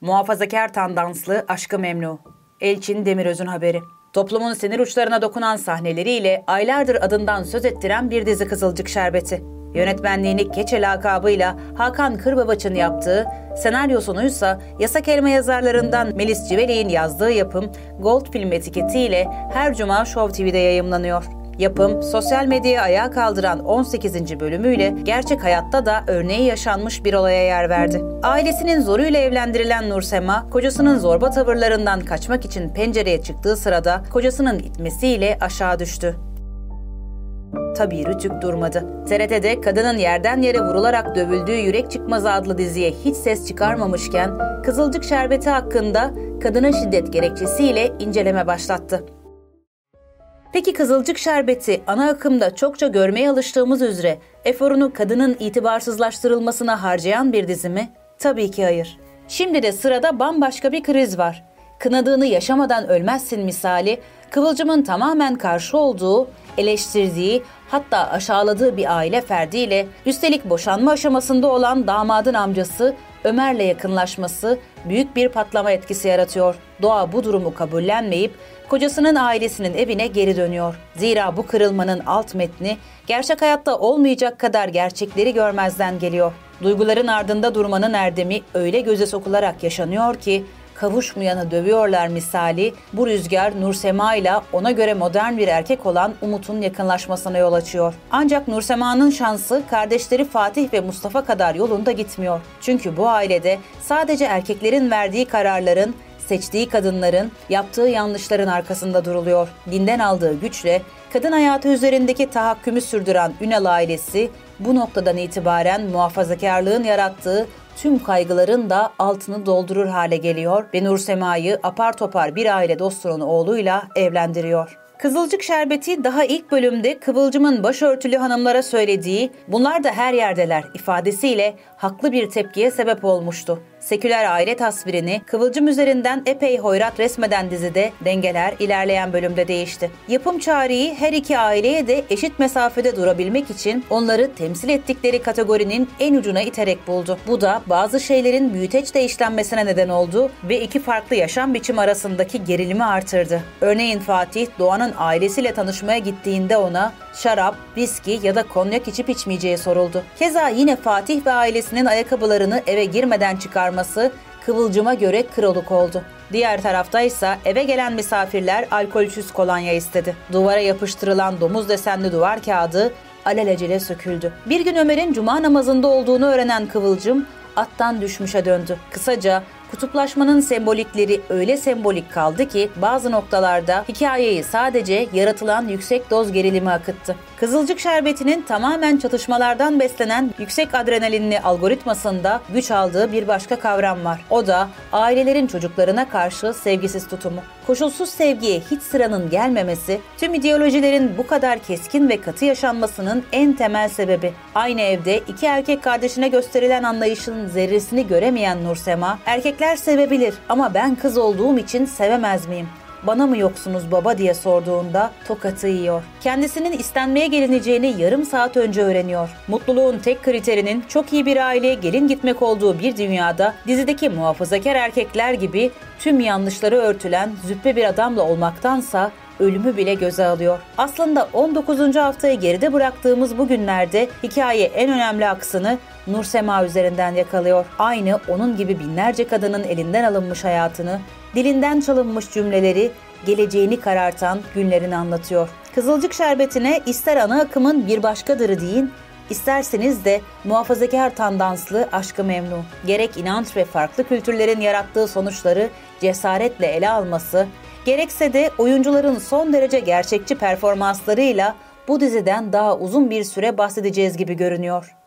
Muhafazakar tandanslı Aşkı Memnu. Elçin Demiröz'ün haberi. Toplumun sinir uçlarına dokunan sahneleriyle aylardır adından söz ettiren bir dizi Kızılcık Şerbeti. Yönetmenliğini Keçe lakabıyla Hakan Kırbabaç'ın yaptığı, senaryosunu yasak elma yazarlarından Melis Civelik'in yazdığı yapım Gold Film etiketiyle her cuma Show TV'de yayımlanıyor. Yapım, sosyal medyaya ayağa kaldıran 18. bölümüyle gerçek hayatta da örneği yaşanmış bir olaya yer verdi. Ailesinin zoruyla evlendirilen Nursema, kocasının zorba tavırlarından kaçmak için pencereye çıktığı sırada kocasının itmesiyle aşağı düştü. Tabii Rütük durmadı. TRT'de kadının yerden yere vurularak dövüldüğü Yürek Çıkmaz adlı diziye hiç ses çıkarmamışken Kızılcık Şerbeti hakkında kadına şiddet gerekçesiyle inceleme başlattı. Peki Kızılcık Şerbeti ana akımda çokça görmeye alıştığımız üzere eforunu kadının itibarsızlaştırılmasına harcayan bir dizi mi? Tabii ki hayır. Şimdi de sırada bambaşka bir kriz var. Kınadığını yaşamadan ölmezsin misali, Kıvılcım'ın tamamen karşı olduğu, eleştirdiği, hatta aşağıladığı bir aile ferdiyle, üstelik boşanma aşamasında olan damadın amcası Ömer'le yakınlaşması büyük bir patlama etkisi yaratıyor. Doğa bu durumu kabullenmeyip kocasının ailesinin evine geri dönüyor. Zira bu kırılmanın alt metni gerçek hayatta olmayacak kadar gerçekleri görmezden geliyor. Duyguların ardında durmanın erdemi öyle göze sokularak yaşanıyor ki kavuşmayanı dövüyorlar misali bu rüzgar Nursema ile ona göre modern bir erkek olan Umut'un yakınlaşmasına yol açıyor. Ancak Nursema'nın şansı kardeşleri Fatih ve Mustafa kadar yolunda gitmiyor. Çünkü bu ailede sadece erkeklerin verdiği kararların seçtiği kadınların yaptığı yanlışların arkasında duruluyor. Dinden aldığı güçle kadın hayatı üzerindeki tahakkümü sürdüren Ünal ailesi bu noktadan itibaren muhafazakarlığın yarattığı tüm kaygıların da altını doldurur hale geliyor ve Nur Sema'yı apar topar bir aile dostunun oğluyla evlendiriyor. Kızılcık Şerbeti daha ilk bölümde Kıvılcım'ın başörtülü hanımlara söylediği "bunlar da her yerdeler" ifadesiyle haklı bir tepkiye sebep olmuştu seküler aile tasvirini Kıvılcım üzerinden epey hoyrat resmeden dizide dengeler ilerleyen bölümde değişti. Yapım çareyi her iki aileye de eşit mesafede durabilmek için onları temsil ettikleri kategorinin en ucuna iterek buldu. Bu da bazı şeylerin büyüteçle işlenmesine neden oldu ve iki farklı yaşam biçimi arasındaki gerilimi artırdı. Örneğin Fatih Doğan'ın ailesiyle tanışmaya gittiğinde ona şarap, viski ya da konyak içip içmeyeceği soruldu. Keza yine Fatih ve ailesinin ayakkabılarını eve girmeden çıkarması Kıvılcım'a göre kroluk oldu. Diğer tarafta ise eve gelen misafirler alkolsüz kolonya istedi. Duvara yapıştırılan domuz desenli duvar kağıdı alelacele söküldü. Bir gün Ömer'in cuma namazında olduğunu öğrenen Kıvılcım attan düşmüşe döndü. Kısaca Kutuplaşmanın sembolikleri öyle sembolik kaldı ki bazı noktalarda hikayeyi sadece yaratılan yüksek doz gerilimi akıttı. Kızılcık şerbetinin tamamen çatışmalardan beslenen yüksek adrenalinli algoritmasında güç aldığı bir başka kavram var. O da ailelerin çocuklarına karşı sevgisiz tutumu. Koşulsuz sevgiye hiç sıranın gelmemesi, tüm ideolojilerin bu kadar keskin ve katı yaşanmasının en temel sebebi. Aynı evde iki erkek kardeşine gösterilen anlayışın zerresini göremeyen Nursema, erkekler sevebilir ama ben kız olduğum için sevemez miyim? Bana mı yoksunuz baba diye sorduğunda tokatı yiyor. Kendisinin istenmeye gelineceğini yarım saat önce öğreniyor. Mutluluğun tek kriterinin çok iyi bir aileye gelin gitmek olduğu bir dünyada dizideki muhafazakar erkekler gibi tüm yanlışları örtülen züppe bir adamla olmaktansa ölümü bile göze alıyor. Aslında 19. haftayı geride bıraktığımız bu günlerde hikaye en önemli aksını Nur Sema üzerinden yakalıyor. Aynı onun gibi binlerce kadının elinden alınmış hayatını, dilinden çalınmış cümleleri, geleceğini karartan günlerini anlatıyor. Kızılcık şerbetine ister ana akımın bir başkadırı deyin, İsterseniz de muhafazakar tandanslı aşkı memnun. Gerek inanç ve farklı kültürlerin yarattığı sonuçları cesaretle ele alması, gerekse de oyuncuların son derece gerçekçi performanslarıyla bu diziden daha uzun bir süre bahsedeceğiz gibi görünüyor.